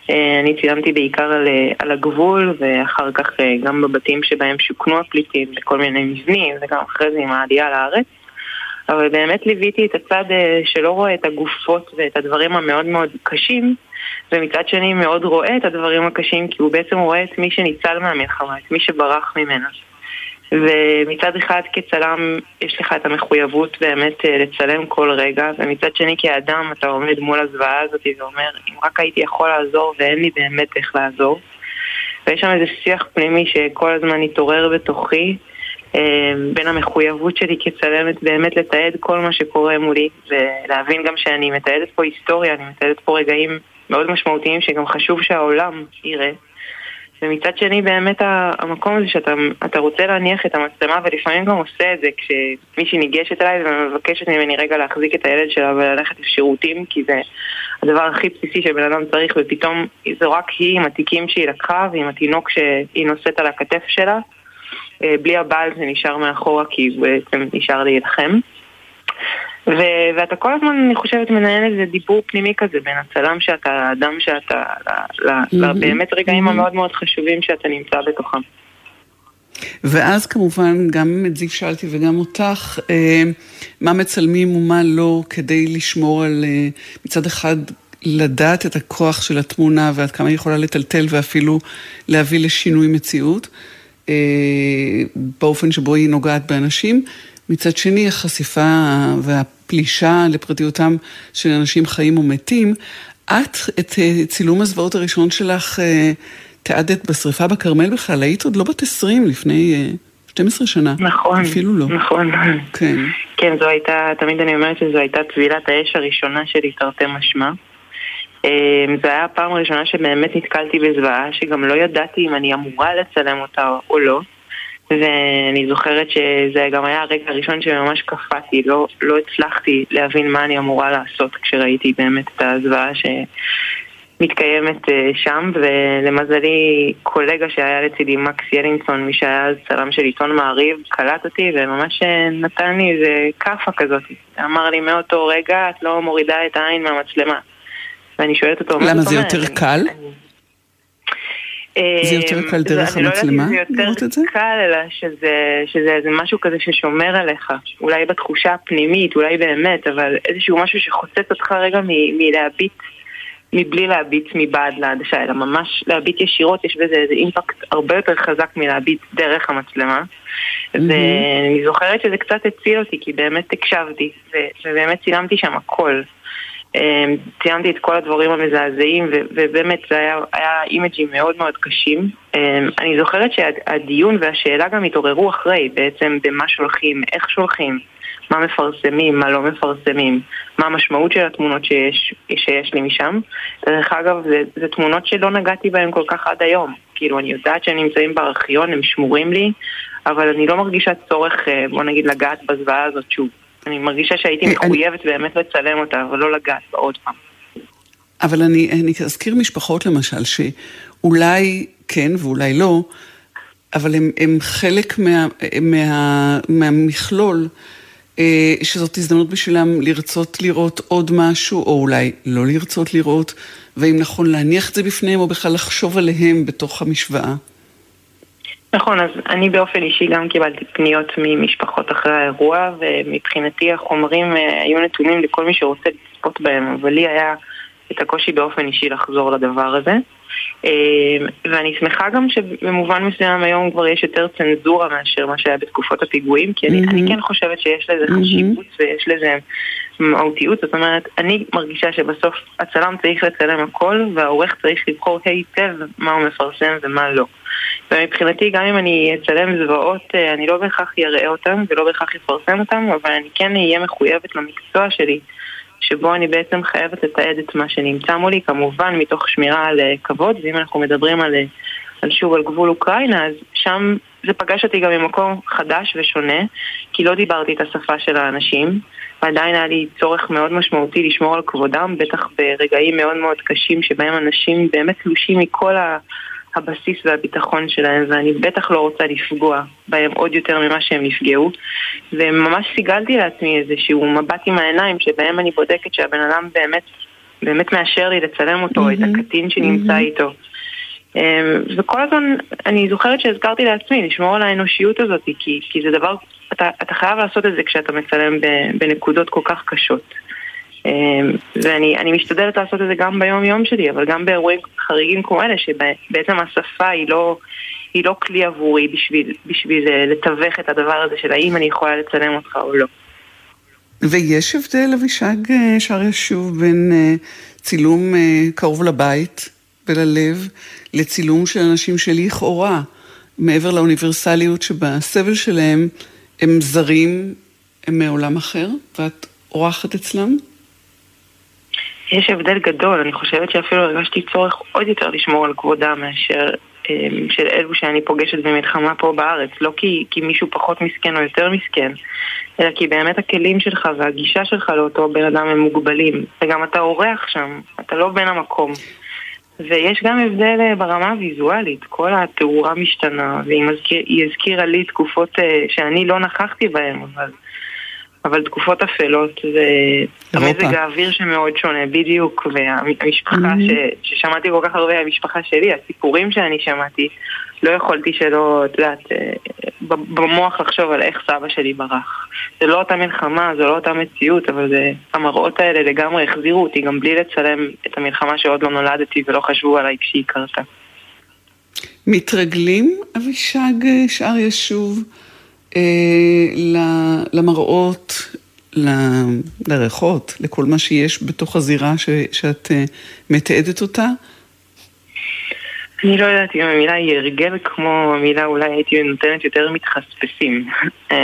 אה, אני צילמתי בעיקר על, אה, על הגבול, ואחר כך אה, גם בבתים שבהם שוכנו הפליטים, בכל מיני מבנים, וגם אחרי זה עם העלייה לארץ. אבל באמת ליוויתי את הצד שלא רואה את הגופות ואת הדברים המאוד מאוד קשים, ומצד שני מאוד רואה את הדברים הקשים, כי הוא בעצם רואה את מי שניצל מהמלחמה, את מי שברח ממנה. ומצד אחד כצלם יש לך את המחויבות באמת אה, לצלם כל רגע, ומצד שני כאדם אתה עומד מול הזוועה הזאת ואומר, אם רק הייתי יכול לעזור ואין לי באמת איך לעזור. ויש שם איזה שיח פנימי שכל הזמן התעורר בתוכי, אה, בין המחויבות שלי כצלמת באמת לתעד כל מה שקורה מולי, ולהבין גם שאני מתעדת פה היסטוריה, אני מתעדת פה רגעים מאוד משמעותיים שגם חשוב שהעולם יראה. ומצד שני באמת המקום הזה שאתה אתה רוצה להניח את המצלמה ולפעמים גם עושה את זה כשמישהי ניגשת אליי ומבקשת ממני רגע להחזיק את הילד שלה וללכת לשירותים כי זה הדבר הכי בסיסי שבן אדם צריך ופתאום זו רק היא עם התיקים שהיא לקחה ועם התינוק שהיא נושאת על הכתף שלה. אה, בלי הבעל זה נשאר מאחורה כי הוא בעצם נשאר להילחם ו- ואתה כל הזמן, אני חושבת, מנהל איזה דיבור פנימי כזה בין הצלם שאתה, האדם שאתה, ל- ל- לבאמת רגעים המאוד מאוד חשובים שאתה נמצא בתוכם. ואז כמובן, גם את זיו שאלתי וגם אותך, אה, מה מצלמים ומה לא, כדי לשמור על, אה, מצד אחד, לדעת את הכוח של התמונה ועד כמה היא יכולה לטלטל ואפילו להביא לשינוי מציאות, אה, באופן שבו היא נוגעת באנשים. מצד שני, החשיפה והפלישה לפרטיותם של אנשים חיים ומתים. את, את אה, צילום הזוועות הראשון שלך, אה, תיעדת בשריפה בכרמל בכלל, היית עוד לא בת 20 לפני אה, 12 שנה. נכון. אפילו לא. נכון. כן. כן, זו הייתה, תמיד אני אומרת שזו הייתה טבילת האש הראשונה שלי, תרתי משמע. אה, זו הייתה הפעם הראשונה שבאמת נתקלתי בזוועה, שגם לא ידעתי אם אני אמורה לצלם אותה או לא. ואני זוכרת שזה גם היה הרגע הראשון שממש קפאתי, לא, לא הצלחתי להבין מה אני אמורה לעשות כשראיתי באמת את הזוועה שמתקיימת אה, שם, ולמזלי קולגה שהיה לצידי, מקס ילינסון, מי שהיה אז צלם של עיתון מעריב, קלט אותי וממש אה, נתן לי איזה כאפה כזאת. אמר לי מאותו רגע את לא מורידה את העין מהמצלמה. ואני שואלת אותו, מה למה זה? יותר אני- קל? זה יותר קל דרך המצלמה אני לא יודעת לראות אם את זה זה? יותר קל, אלא שזה, שזה איזה משהו כזה ששומר עליך. אולי בתחושה הפנימית, אולי באמת, אבל איזשהו משהו שחוצץ אותך רגע מלהביט, מבלי להביט מבעד לעדשה, אלא ממש להביט ישירות, יש בזה איזה אימפקט הרבה יותר חזק מלהביט דרך המצלמה. ואני זוכרת שזה קצת הציל אותי, כי באמת הקשבתי, ובאמת צילמתי שם הכל. אמ, ציימתי את כל הדברים המזעזעים ובאמת זה היה, היה אימג'ים מאוד מאוד קשים. אמ, אני זוכרת שהדיון והשאלה גם התעוררו אחרי, בעצם במה שולחים, איך שולחים, מה מפרסמים, מה לא מפרסמים, מה המשמעות של התמונות שיש, שיש לי משם. דרך אגב, זה, זה תמונות שלא נגעתי בהן כל כך עד היום. כאילו, אני יודעת שהם נמצאים בארכיון, הם שמורים לי, אבל אני לא מרגישה צורך, אה, בוא נגיד, לגעת בזוועה הזאת שוב. אני מרגישה שהייתי אני- מחויבת באמת לצלם אותה, אבל לא לגעת בה עוד פעם. אבל אני, אני אזכיר משפחות למשל, שאולי כן ואולי לא, אבל הם, הם חלק מה, מה, מהמכלול, אה, שזאת הזדמנות בשבילם לרצות לראות עוד משהו, או אולי לא לרצות לראות, ואם נכון להניח את זה בפניהם, או בכלל לחשוב עליהם בתוך המשוואה. נכון, אז אני באופן אישי גם קיבלתי פניות ממשפחות אחרי האירוע, ומבחינתי החומרים אה, היו נתונים לכל מי שרוצה לצפות בהם, אבל לי היה את הקושי באופן אישי לחזור לדבר הזה. אה, ואני שמחה גם שבמובן מסוים היום כבר יש יותר צנזורה מאשר מה שהיה בתקופות הפיגועים, כי אני, אני כן חושבת שיש לזה חשיבות ויש לזה מהותיות, זאת אומרת, אני מרגישה שבסוף הצלם צריך לצלם הכל, והעורך צריך לבחור היטב מה הוא מפרסם ומה לא. ומבחינתי גם אם אני אצלם זוועות, אה, אני לא בהכרח אראה אותם ולא בהכרח אפרסם אותם, אבל אני כן אהיה מחויבת למקצוע שלי, שבו אני בעצם חייבת לתעד את מה שנמצא מולי, כמובן מתוך שמירה על אה, כבוד, ואם אנחנו מדברים על, אה, על שוב על גבול אוקראינה, אז שם זה פגש אותי גם ממקום חדש ושונה, כי לא דיברתי את השפה של האנשים, ועדיין היה לי צורך מאוד משמעותי לשמור על כבודם, בטח ברגעים מאוד מאוד קשים שבהם אנשים באמת תלושים מכל. הבסיס והביטחון שלהם, ואני בטח לא רוצה לפגוע בהם עוד יותר ממה שהם נפגעו. וממש סיגלתי לעצמי איזשהו מבט עם העיניים, שבהם אני בודקת שהבן אדם באמת, באמת מאשר לי לצלם אותו, את הקטין שנמצא איתו. אמ, וכל הזמן, אני זוכרת שהזכרתי לעצמי לשמור על האנושיות הזאת, כי, כי זה דבר, אתה, אתה חייב לעשות את זה כשאתה מצלם בנקודות כל כך קשות. אמ, ואני אני משתדלת לעשות את זה גם ביום יום שלי, אבל גם באירועים חריגים כמו אלה, שבעצם השפה היא לא, היא לא כלי עבורי בשביל, בשביל אה, לתווך את הדבר הזה של האם אני יכולה לצלם אותך או לא. ויש הבדל, אבישג אה, שר ישוב, בין אה, צילום קרוב לבית וללב, לצילום של אנשים שלכאורה, מעבר לאוניברסליות שבסבל שלהם, הם זרים, הם מעולם אחר, ואת אורחת אצלם? יש הבדל גדול, אני חושבת שאפילו הרגשתי צורך עוד יותר לשמור על כבודם מאשר אמ, של אלו שאני פוגשת במלחמה פה בארץ. לא כי, כי מישהו פחות מסכן או יותר מסכן, אלא כי באמת הכלים שלך והגישה שלך לאותו בן אדם הם מוגבלים. וגם אתה אורח שם, אתה לא בן המקום. ויש גם הבדל אה, ברמה הוויזואלית, כל התאורה משתנה, והיא הזכירה לי תקופות אה, שאני לא נכחתי בהן, אבל... אבל תקופות אפלות זה. המזג האוויר שמאוד שונה, בדיוק, והמשפחה ש, ששמעתי כל כך הרבה, המשפחה שלי, הסיפורים שאני שמעתי, לא יכולתי שלא, את יודעת, אה, במוח לחשוב על איך סבא שלי ברח. זה לא אותה מלחמה, זו לא אותה מציאות, אבל זה, המראות האלה לגמרי החזירו אותי, גם בלי לצלם את המלחמה שעוד לא נולדתי ולא חשבו עליי כשהיא קרתה. מתרגלים, אבישג שאר ישוב, למראות, ל- לריחות, לכל מה שיש בתוך הזירה ש- שאת אה, מתעדת אותה? אני לא יודעת אם המילה היא הרגל כמו המילה אולי הייתי נותנת יותר מתחספסים. אה,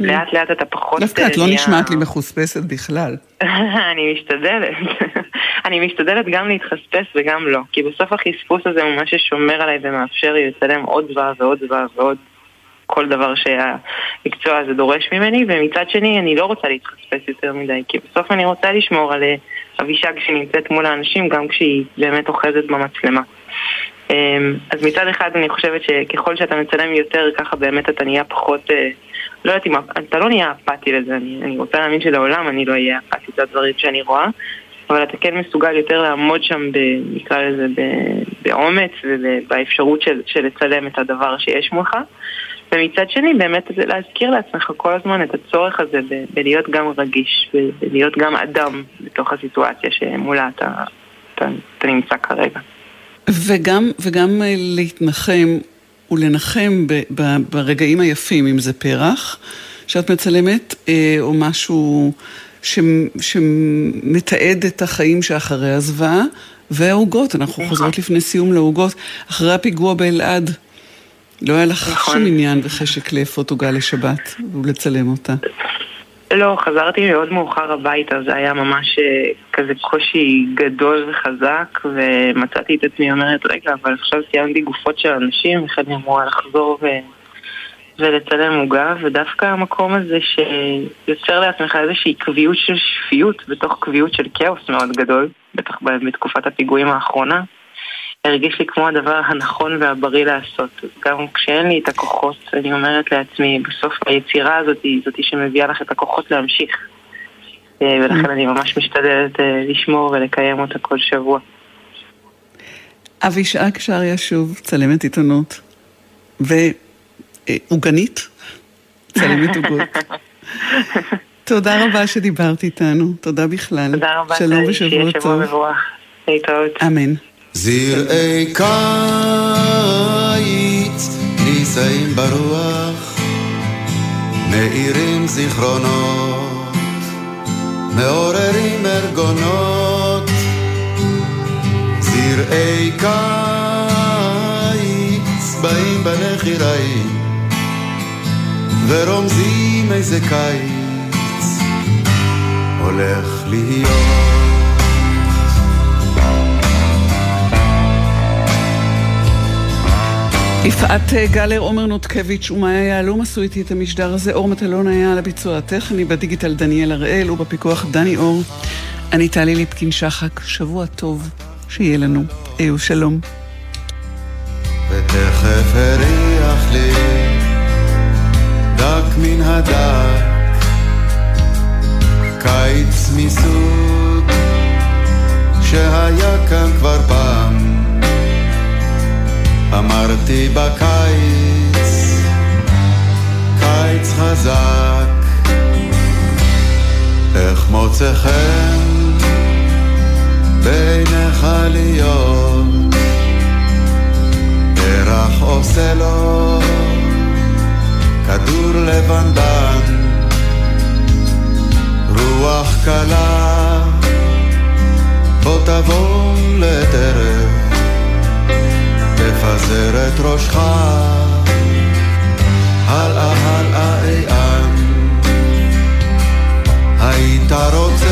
לאט לאט אתה פחות... דווקא את לא אה, נהיה- נשמעת לי מחוספסת בכלל. אני משתדלת. אני משתדלת גם להתחספס וגם לא. כי בסוף החספוס הזה הוא מה ששומר עליי ומאפשר לי לצלם עוד דבר ועוד דבר ועוד כל דבר שהמקצוע הזה דורש ממני, ומצד שני אני לא רוצה להתחספס יותר מדי, כי בסוף אני רוצה לשמור על אה, אבישג שנמצאת מול האנשים גם כשהיא באמת אוחזת במצלמה. אמ, אז מצד אחד אני חושבת שככל שאתה מצלם יותר, ככה באמת אתה נהיה פחות, אה, לא יודעת אם, אתה לא נהיה אפאתי לזה, אני, אני רוצה להאמין שלעולם אני לא אהיה אפאתי לדברים שאני רואה, אבל אתה כן מסוגל יותר לעמוד שם, ב, נקרא לזה, ב, באומץ ובאפשרות של, של לצלם את הדבר שיש מולך. ומצד שני, באמת זה להזכיר לעצמך כל הזמן את הצורך הזה ב- בלהיות גם רגיש, ולהיות גם אדם בתוך הסיטואציה שמולה אתה, אתה, אתה נמצא כרגע. וגם, וגם אה, להתנחם ולנחם ב, ב, ברגעים היפים, אם זה פרח שאת מצלמת, אה, או משהו ש, שמתעד את החיים שאחרי הזוועה, והעוגות, אנחנו חוזרות לפני סיום לעוגות, אחרי הפיגוע באלעד. לא היה לך נכון. שום עניין וחשק לאפות עוגה לשבת ולצלם אותה. לא, חזרתי מאוד מאוחר הביתה, זה היה ממש אה, כזה קושי גדול וחזק, ומצאתי את עצמי אומרת, רגע, אבל עכשיו סיימתי גופות של אנשים, איך אני אמורה לחזור ו... ולצלם עוגה, ודווקא המקום הזה שיוצר לעצמך איזושהי קביעות של שפיות בתוך קביעות של כאוס מאוד גדול, בטח בתקופת הפיגועים האחרונה, הרגיש לי כמו הדבר הנכון והבריא לעשות. גם כשאין לי את הכוחות, אני אומרת לעצמי, בסוף היצירה הזאת היא זאת שמביאה לך את הכוחות להמשיך. אה, ולכן אני ממש משתדלת אה, לשמור ולקיים אותה כל שבוע. אבישג שריה שוב, צלמת עיתונות, ועוגנית, צלמת עוגות. תודה רבה שדיברת איתנו, תודה בכלל. תודה רבה, שלום ושבוע שיהיה שבוע טוב. מבורך. להתראות. אמן. זרעי קיץ נישאים ברוח, מאירים זיכרונות, מעוררים ארגונות. זרעי קיץ באים בנחיריים, ורומזים איזה קיץ הולך להיות. יפעת אה, גלר, עומר נותקביץ' ומאיה יהלום עשו איתי את המשדר הזה. אור מטלון היה על הביצוע הטכני, בדיגיטל דניאל הראל ובפיקוח דני אור. אני טלי ליפקין שחק, שבוע טוב, שיהיה לנו. אהו שלום. ותכף הריח לי דק מן הדק, קיץ מסוג שהיה כאן כבר פעם. אמרתי בקיץ, קיץ חזק, איך מוצא חן בעיניך להיות? פרח עושה לו כדור לבנבן, רוח קלה, בוא תבוא לטרף, תפזר את ראשך, הלאה הלאה איאן, היית רוצה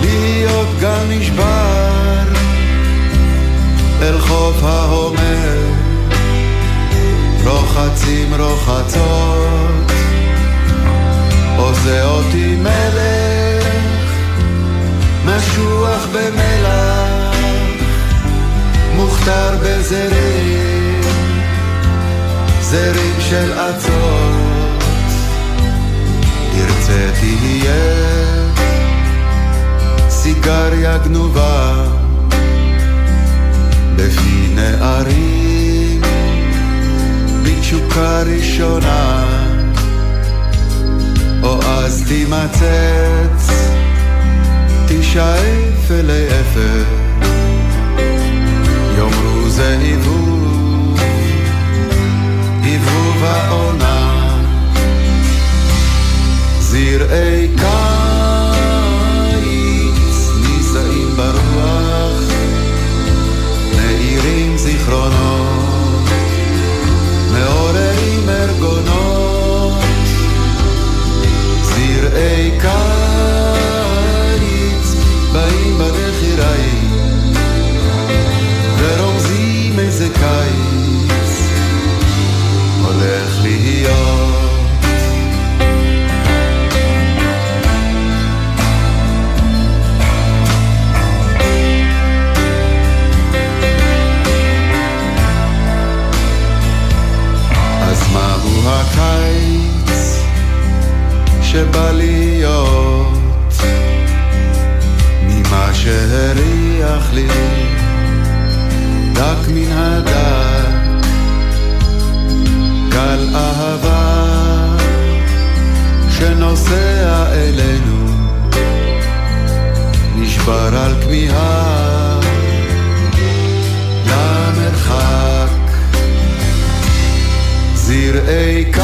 להיות גם נשבר אל חוף ההומר, רוחצים רוחצות, עושה אותי מלך, משוח במלח, מוכתר בזרים, זרים של אצות, תרצה תהיה סיגריה גנובה בפי נערים בתשוקה ראשונה. או אז תימצץ תשאף אלי אפר זה היבוב היבוב העונה. זרעי קיץ נישאים ברוח מאירים זיכרונות, הולך להיות. אז מהו הקיץ שבא להיות? ממה שהריח לי? דק מן הדק גל אהבה שנוסע אלינו. נשבר על כמיהה למרחק. זרעי קיץ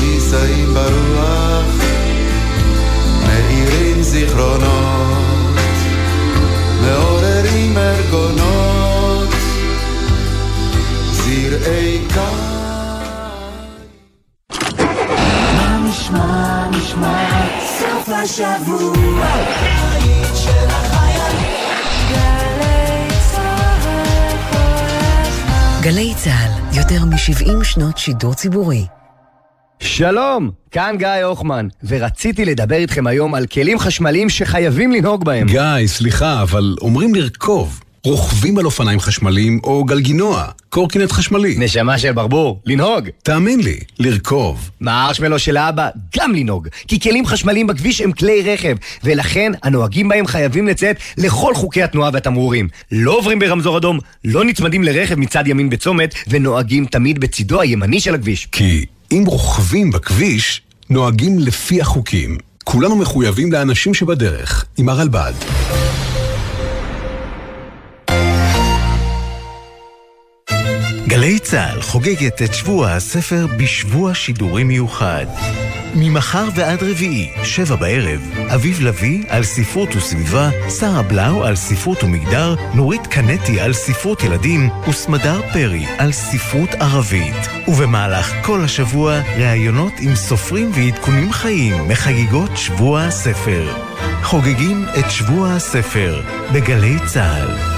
נישאים ברוח 70 שנות שידור ציבורי. שלום, כאן גיא הוחמן, ורציתי לדבר איתכם היום על כלים חשמליים שחייבים לנהוג בהם. גיא, סליחה, אבל אומרים לרכוב. רוכבים על אופניים חשמליים או גלגינוע, קורקינט חשמלי. נשמה של ברבור, לנהוג. תאמין לי, לרכוב. מהארשמלו של האבא, גם לנהוג. כי כלים חשמליים בכביש הם כלי רכב, ולכן הנוהגים בהם חייבים לציית לכל חוקי התנועה והתמרורים. לא עוברים ברמזור אדום, לא נצמדים לרכב מצד ימין בצומת, ונוהגים תמיד בצידו הימני של הכביש. כי אם רוכבים בכביש, נוהגים לפי החוקים. כולנו מחויבים לאנשים שבדרך, עם הרלב"ד. גלי צה"ל חוגגת את שבוע הספר בשבוע שידורי מיוחד. ממחר ועד רביעי, שבע בערב, אביב לביא על ספרות וסביבה, שרה בלאו על ספרות ומגדר, נורית קנטי על ספרות ילדים, וסמדר פרי על ספרות ערבית. ובמהלך כל השבוע, ראיונות עם סופרים ועדכונים חיים מחגיגות שבוע הספר. חוגגים את שבוע הספר בגלי צה"ל.